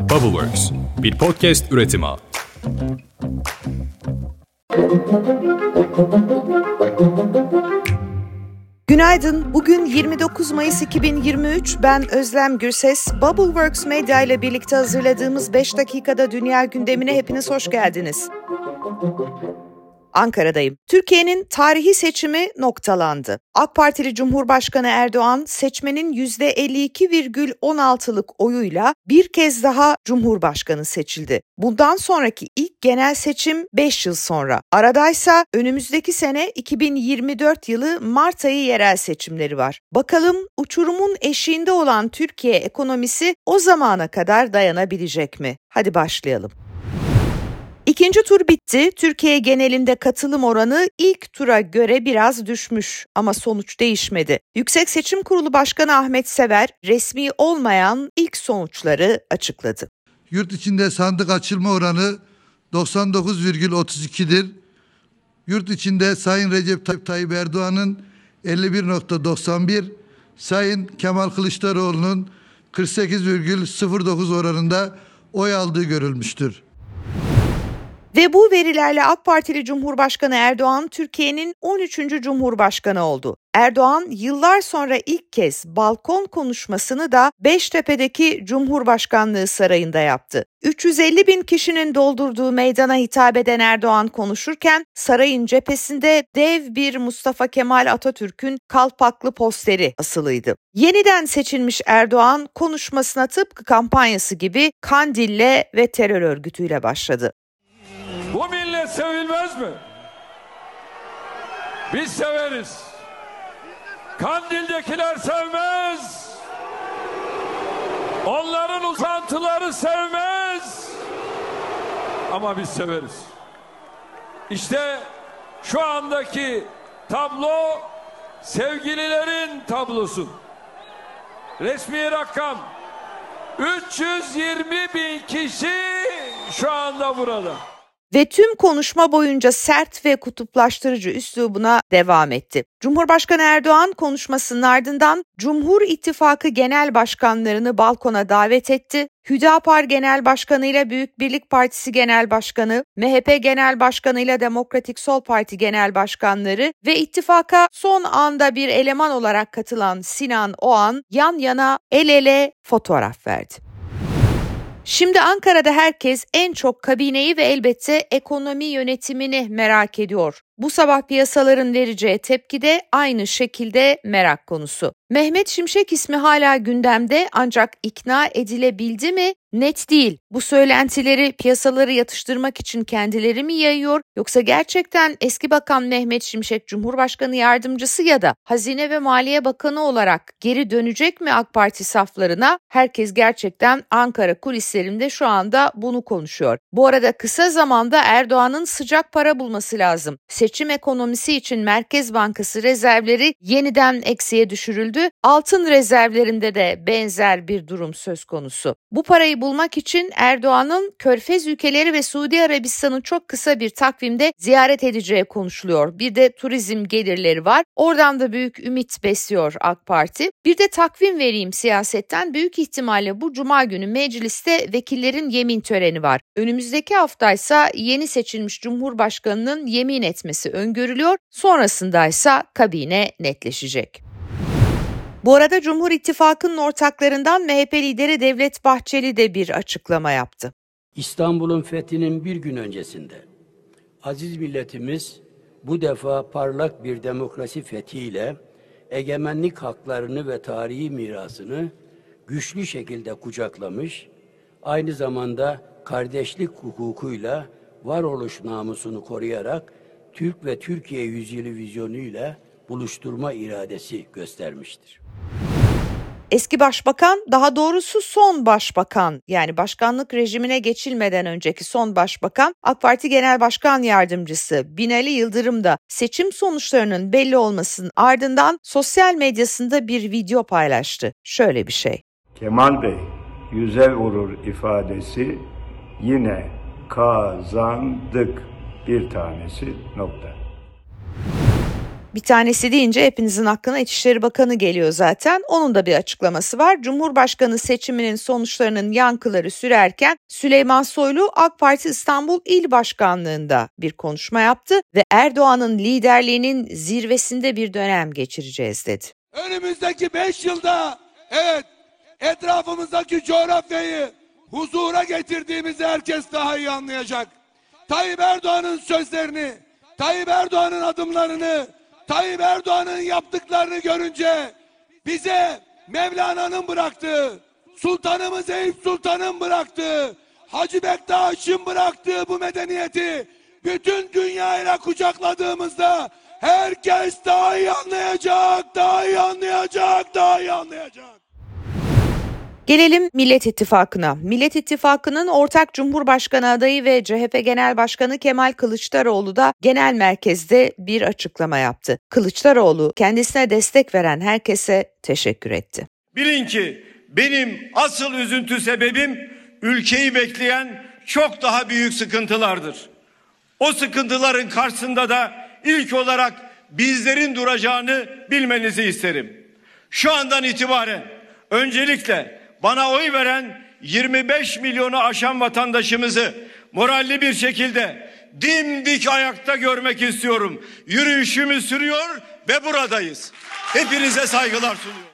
Bubbleworks, bir podcast üretimi. Günaydın. Bugün 29 Mayıs 2023. Ben Özlem Gürses. Bubbleworks Media ile birlikte hazırladığımız 5 dakikada dünya gündemine hepiniz hoş geldiniz. Ankara'dayım. Türkiye'nin tarihi seçimi noktalandı. AK Partili Cumhurbaşkanı Erdoğan seçmenin %52,16'lık oyuyla bir kez daha Cumhurbaşkanı seçildi. Bundan sonraki ilk genel seçim 5 yıl sonra. Aradaysa önümüzdeki sene 2024 yılı Mart ayı yerel seçimleri var. Bakalım uçurumun eşiğinde olan Türkiye ekonomisi o zamana kadar dayanabilecek mi? Hadi başlayalım. İkinci tur bitti. Türkiye genelinde katılım oranı ilk tura göre biraz düşmüş ama sonuç değişmedi. Yüksek Seçim Kurulu Başkanı Ahmet Sever resmi olmayan ilk sonuçları açıkladı. Yurt içinde sandık açılma oranı 99,32'dir. Yurt içinde Sayın Recep Tayyip Erdoğan'ın 51.91, Sayın Kemal Kılıçdaroğlu'nun 48,09 oranında oy aldığı görülmüştür. Ve bu verilerle AK Partili Cumhurbaşkanı Erdoğan Türkiye'nin 13. Cumhurbaşkanı oldu. Erdoğan yıllar sonra ilk kez balkon konuşmasını da Beştepe'deki Cumhurbaşkanlığı Sarayı'nda yaptı. 350 bin kişinin doldurduğu meydana hitap eden Erdoğan konuşurken sarayın cephesinde dev bir Mustafa Kemal Atatürk'ün kalpaklı posteri asılıydı. Yeniden seçilmiş Erdoğan konuşmasına tıpkı kampanyası gibi Kandil'le ve terör örgütüyle başladı. Sevilmez mi? Biz severiz. Kandil'dekiler sevmez. Onların uzantıları sevmez. Ama biz severiz. İşte şu andaki tablo sevgililerin tablosu. Resmi rakam 320 bin kişi şu anda burada ve tüm konuşma boyunca sert ve kutuplaştırıcı üslubuna devam etti. Cumhurbaşkanı Erdoğan konuşmasının ardından Cumhur İttifakı Genel Başkanlarını balkona davet etti. Hüdapar Genel Başkanı ile Büyük Birlik Partisi Genel Başkanı, MHP Genel Başkanı ile Demokratik Sol Parti Genel Başkanları ve ittifaka son anda bir eleman olarak katılan Sinan Oğan yan yana el ele fotoğraf verdi. Şimdi Ankara'da herkes en çok kabineyi ve elbette ekonomi yönetimini merak ediyor. Bu sabah piyasaların vereceği tepki de aynı şekilde merak konusu. Mehmet Şimşek ismi hala gündemde ancak ikna edilebildi mi net değil. Bu söylentileri piyasaları yatıştırmak için kendileri mi yayıyor yoksa gerçekten eski bakan Mehmet Şimşek Cumhurbaşkanı yardımcısı ya da Hazine ve Maliye Bakanı olarak geri dönecek mi AK Parti saflarına? Herkes gerçekten Ankara kulislerinde şu anda bunu konuşuyor. Bu arada kısa zamanda Erdoğan'ın sıcak para bulması lazım. Seçim ekonomisi için Merkez Bankası rezervleri yeniden eksiye düşürüldü. Altın rezervlerinde de benzer bir durum söz konusu. Bu parayı bulmak için Erdoğan'ın Körfez ülkeleri ve Suudi Arabistan'ı çok kısa bir takvimde ziyaret edeceği konuşuluyor. Bir de turizm gelirleri var. Oradan da büyük ümit besliyor AK Parti. Bir de takvim vereyim siyasetten. Büyük ihtimalle bu cuma günü mecliste vekillerin yemin töreni var. Önümüzdeki haftaysa yeni seçilmiş Cumhurbaşkanı'nın yemin etmesi öngörülüyor. Sonrasındaysa kabine netleşecek. Bu arada Cumhur İttifakı'nın ortaklarından MHP lideri Devlet Bahçeli de bir açıklama yaptı. İstanbul'un fethinin bir gün öncesinde aziz milletimiz bu defa parlak bir demokrasi fethiyle egemenlik haklarını ve tarihi mirasını güçlü şekilde kucaklamış, aynı zamanda kardeşlik hukukuyla varoluş namusunu koruyarak Türk ve Türkiye yüzyılı vizyonuyla buluşturma iradesi göstermiştir. Eski başbakan daha doğrusu son başbakan yani başkanlık rejimine geçilmeden önceki son başbakan AK Parti Genel Başkan Yardımcısı Binali Yıldırım da seçim sonuçlarının belli olmasının ardından sosyal medyasında bir video paylaştı. Şöyle bir şey. Kemal Bey yüze vurur ifadesi yine kazandık bir tanesi nokta. Bir tanesi deyince hepinizin aklına İçişleri Bakanı geliyor zaten. Onun da bir açıklaması var. Cumhurbaşkanı seçiminin sonuçlarının yankıları sürerken Süleyman Soylu AK Parti İstanbul İl Başkanlığı'nda bir konuşma yaptı ve Erdoğan'ın liderliğinin zirvesinde bir dönem geçireceğiz dedi. Önümüzdeki 5 yılda evet etrafımızdaki coğrafyayı huzura getirdiğimizi herkes daha iyi anlayacak. Tayyip Erdoğan'ın sözlerini, Tayyip Erdoğan'ın adımlarını, Tayyip Erdoğan'ın yaptıklarını görünce bize Mevlana'nın bıraktığı, Sultanımız Eyüp Sultan'ın bıraktığı, Hacı Bektaş'ın bıraktığı bu medeniyeti bütün dünyayla kucakladığımızda herkes daha iyi anlayacak, daha iyi anlayacak, daha iyi anlayacak. Gelelim Millet İttifakı'na. Millet İttifakı'nın ortak Cumhurbaşkanı adayı ve CHP Genel Başkanı Kemal Kılıçdaroğlu da genel merkezde bir açıklama yaptı. Kılıçdaroğlu kendisine destek veren herkese teşekkür etti. Bilin ki benim asıl üzüntü sebebim ülkeyi bekleyen çok daha büyük sıkıntılardır. O sıkıntıların karşısında da ilk olarak bizlerin duracağını bilmenizi isterim. Şu andan itibaren öncelikle bana oy veren 25 milyonu aşan vatandaşımızı moralli bir şekilde dimdik ayakta görmek istiyorum. Yürüyüşümüz sürüyor ve buradayız. Hepinize saygılar sunuyorum.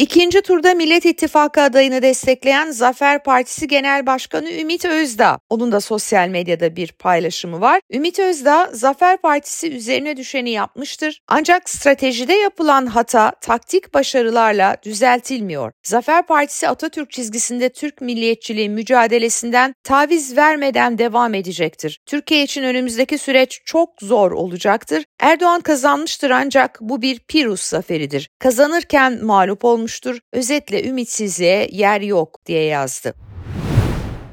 İkinci turda Millet İttifakı adayını destekleyen Zafer Partisi Genel Başkanı Ümit Özdağ. Onun da sosyal medyada bir paylaşımı var. Ümit Özdağ, Zafer Partisi üzerine düşeni yapmıştır. Ancak stratejide yapılan hata taktik başarılarla düzeltilmiyor. Zafer Partisi Atatürk çizgisinde Türk milliyetçiliği mücadelesinden taviz vermeden devam edecektir. Türkiye için önümüzdeki süreç çok zor olacaktır. Erdoğan kazanmıştır ancak bu bir Pirus zaferidir. Kazanırken mağlup olmuş olmuştur. Özetle ümitsizliğe yer yok diye yazdı.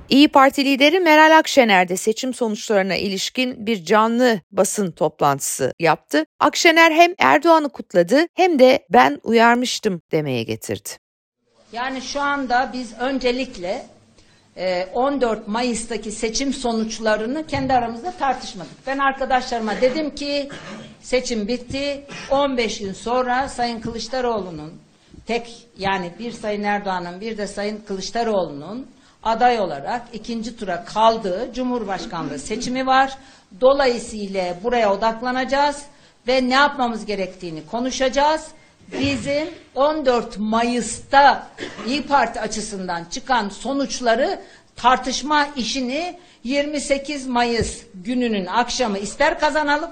İyi Parti lideri Meral Akşener de seçim sonuçlarına ilişkin bir canlı basın toplantısı yaptı. Akşener hem Erdoğan'ı kutladı hem de ben uyarmıştım demeye getirdi. Yani şu anda biz öncelikle 14 e, Mayıs'taki seçim sonuçlarını kendi aramızda tartışmadık. Ben arkadaşlarıma dedim ki seçim bitti. 15 gün sonra Sayın Kılıçdaroğlu'nun tek yani bir Sayın Erdoğan'ın bir de Sayın Kılıçdaroğlu'nun aday olarak ikinci tura kaldığı Cumhurbaşkanlığı seçimi var. Dolayısıyla buraya odaklanacağız ve ne yapmamız gerektiğini konuşacağız. Bizim 14 Mayıs'ta İyi Parti açısından çıkan sonuçları tartışma işini 28 Mayıs gününün akşamı ister kazanalım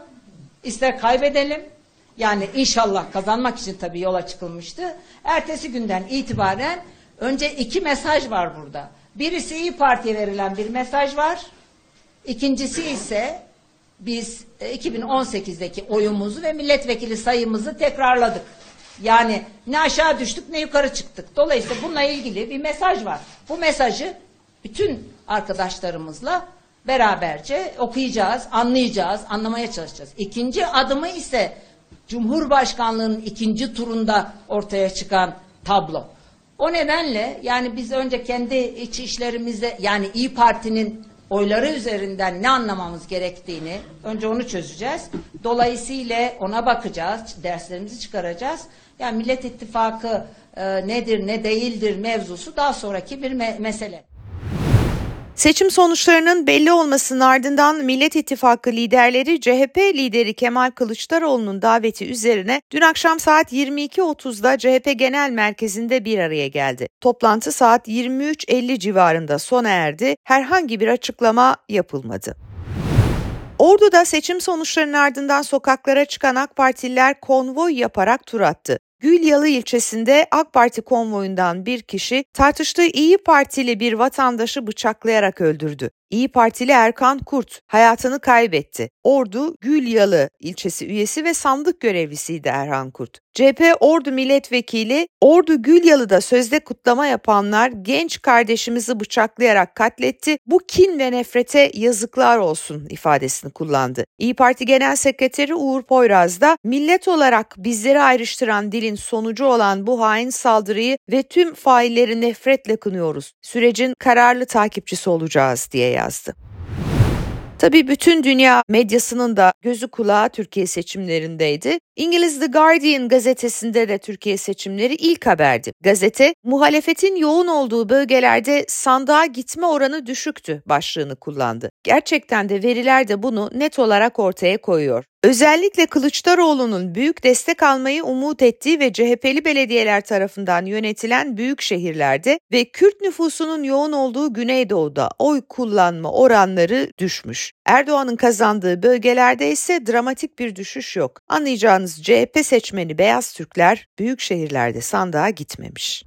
ister kaybedelim yani inşallah kazanmak için tabii yola çıkılmıştı. Ertesi günden itibaren önce iki mesaj var burada. Birisi İyi Parti'ye verilen bir mesaj var. İkincisi ise biz 2018'deki e, oyumuzu ve milletvekili sayımızı tekrarladık. Yani ne aşağı düştük ne yukarı çıktık. Dolayısıyla bununla ilgili bir mesaj var. Bu mesajı bütün arkadaşlarımızla beraberce okuyacağız, anlayacağız, anlamaya çalışacağız. İkinci adımı ise Cumhurbaşkanlığının ikinci turunda ortaya çıkan tablo. O nedenle yani biz önce kendi iç işlerimizde yani İyi Parti'nin oyları üzerinden ne anlamamız gerektiğini önce onu çözeceğiz. Dolayısıyla ona bakacağız, derslerimizi çıkaracağız. Yani Millet İttifakı e, nedir ne değildir mevzusu daha sonraki bir me mesele. Seçim sonuçlarının belli olmasının ardından Millet İttifakı liderleri CHP lideri Kemal Kılıçdaroğlu'nun daveti üzerine dün akşam saat 22.30'da CHP Genel Merkezi'nde bir araya geldi. Toplantı saat 23.50 civarında sona erdi. Herhangi bir açıklama yapılmadı. Ordu'da seçim sonuçlarının ardından sokaklara çıkan AK Partililer konvoy yaparak tur attı. Gülyalı ilçesinde AK Parti konvoyundan bir kişi tartıştığı İyi Partili bir vatandaşı bıçaklayarak öldürdü. İyi Partili Erkan Kurt hayatını kaybetti. Ordu Gülyalı ilçesi üyesi ve sandık görevlisiydi Erhan Kurt. CHP Ordu Milletvekili Ordu Gülyalı'da sözde kutlama yapanlar genç kardeşimizi bıçaklayarak katletti. Bu kin ve nefrete yazıklar olsun ifadesini kullandı. İyi Parti Genel Sekreteri Uğur Poyraz da millet olarak bizleri ayrıştıran dilin sonucu olan bu hain saldırıyı ve tüm failleri nefretle kınıyoruz. Sürecin kararlı takipçisi olacağız diye yazdı. Tabii bütün dünya medyasının da gözü kulağı Türkiye seçimlerindeydi. İngiliz The Guardian gazetesinde de Türkiye seçimleri ilk haberdi. Gazete, muhalefetin yoğun olduğu bölgelerde sandığa gitme oranı düşüktü başlığını kullandı. Gerçekten de veriler de bunu net olarak ortaya koyuyor. Özellikle Kılıçdaroğlu'nun büyük destek almayı umut ettiği ve CHP'li belediyeler tarafından yönetilen büyük şehirlerde ve Kürt nüfusunun yoğun olduğu Güneydoğu'da oy kullanma oranları düşmüş. Erdoğan'ın kazandığı bölgelerde ise dramatik bir düşüş yok. Anlayacağınız CHP seçmeni beyaz Türkler büyük şehirlerde sandığa gitmemiş.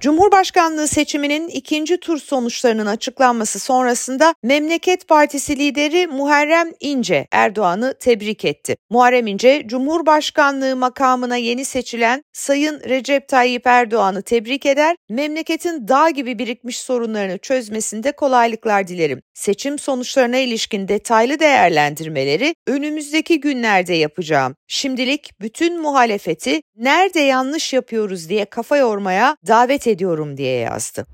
Cumhurbaşkanlığı seçiminin ikinci tur sonuçlarının açıklanması sonrasında Memleket Partisi lideri Muharrem İnce Erdoğan'ı tebrik etti. Muharrem İnce, Cumhurbaşkanlığı makamına yeni seçilen Sayın Recep Tayyip Erdoğan'ı tebrik eder, memleketin dağ gibi birikmiş sorunlarını çözmesinde kolaylıklar dilerim. Seçim sonuçlarına ilişkin detaylı değerlendirmeleri önümüzdeki günlerde yapacağım. Şimdilik bütün muhalefeti nerede yanlış yapıyoruz diye kafa yormaya davet ediyorum diye yazdı.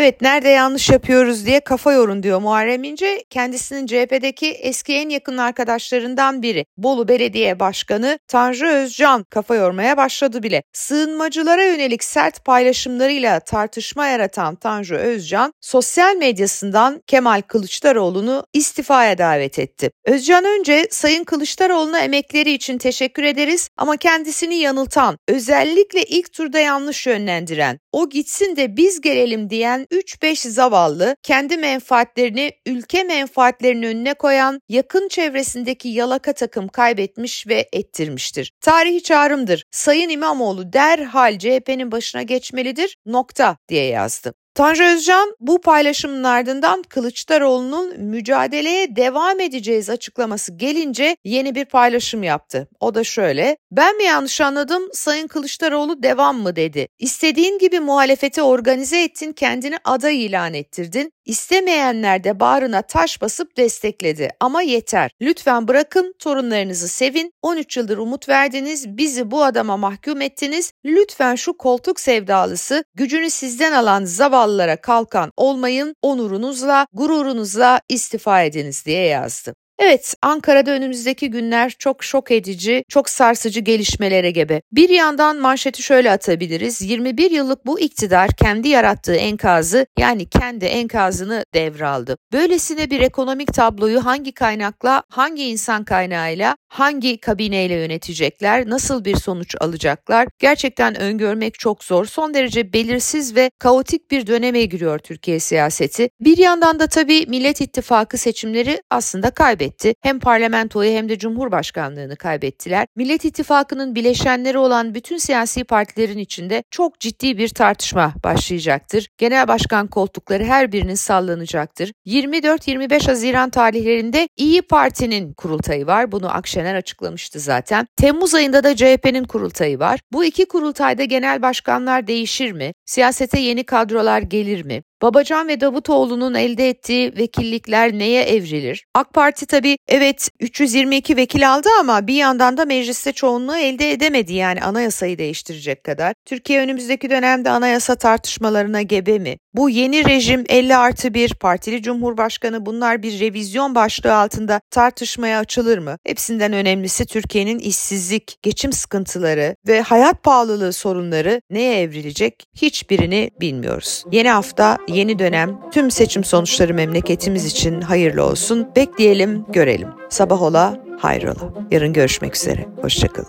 Evet nerede yanlış yapıyoruz diye kafa yorun diyor Muharrem İnce. Kendisinin CHP'deki eski en yakın arkadaşlarından biri. Bolu Belediye Başkanı Tanju Özcan kafa yormaya başladı bile. Sığınmacılara yönelik sert paylaşımlarıyla tartışma yaratan Tanju Özcan sosyal medyasından Kemal Kılıçdaroğlu'nu istifaya davet etti. Özcan önce Sayın Kılıçdaroğlu'na emekleri için teşekkür ederiz ama kendisini yanıltan, özellikle ilk turda yanlış yönlendiren, o gitsin de biz gelelim diyen 3-5 zavallı kendi menfaatlerini ülke menfaatlerinin önüne koyan yakın çevresindeki yalaka takım kaybetmiş ve ettirmiştir. Tarihi çağrımdır. Sayın İmamoğlu derhal CHP'nin başına geçmelidir nokta diye yazdı. Tanju Özcan bu paylaşımın ardından Kılıçdaroğlu'nun mücadeleye devam edeceğiz açıklaması gelince yeni bir paylaşım yaptı. O da şöyle, ben mi yanlış anladım Sayın Kılıçdaroğlu devam mı dedi. İstediğin gibi muhalefeti organize ettin kendini aday ilan ettirdin. İstemeyenler de bağrına taş basıp destekledi ama yeter. Lütfen bırakın torunlarınızı sevin. 13 yıldır umut verdiniz, bizi bu adama mahkum ettiniz. Lütfen şu koltuk sevdalısı, gücünü sizden alan zavallılara kalkan olmayın. Onurunuzla, gururunuzla istifa ediniz diye yazdı. Evet, Ankara'da önümüzdeki günler çok şok edici, çok sarsıcı gelişmelere gebe. Bir yandan manşeti şöyle atabiliriz. 21 yıllık bu iktidar kendi yarattığı enkazı yani kendi enkazını devraldı. Böylesine bir ekonomik tabloyu hangi kaynakla, hangi insan kaynağıyla, hangi kabineyle yönetecekler, nasıl bir sonuç alacaklar? Gerçekten öngörmek çok zor. Son derece belirsiz ve kaotik bir döneme giriyor Türkiye siyaseti. Bir yandan da tabii Millet İttifakı seçimleri aslında kaybetti kaybetti. Hem parlamentoyu hem de cumhurbaşkanlığını kaybettiler. Millet İttifakı'nın bileşenleri olan bütün siyasi partilerin içinde çok ciddi bir tartışma başlayacaktır. Genel başkan koltukları her birinin sallanacaktır. 24-25 Haziran tarihlerinde İyi Parti'nin kurultayı var. Bunu Akşener açıklamıştı zaten. Temmuz ayında da CHP'nin kurultayı var. Bu iki kurultayda genel başkanlar değişir mi? Siyasete yeni kadrolar gelir mi? Babacan ve Davutoğlu'nun elde ettiği vekillikler neye evrilir? AK Parti tabii evet 322 vekil aldı ama bir yandan da mecliste çoğunluğu elde edemedi yani anayasayı değiştirecek kadar. Türkiye önümüzdeki dönemde anayasa tartışmalarına gebe mi? Bu yeni rejim 50 artı 1 partili cumhurbaşkanı bunlar bir revizyon başlığı altında tartışmaya açılır mı? Hepsinden önemlisi Türkiye'nin işsizlik, geçim sıkıntıları ve hayat pahalılığı sorunları neye evrilecek hiçbirini bilmiyoruz. Yeni hafta yeni dönem tüm seçim sonuçları memleketimiz için hayırlı olsun. Bekleyelim, görelim. Sabah ola, hayrola. Yarın görüşmek üzere. Hoşçakalın.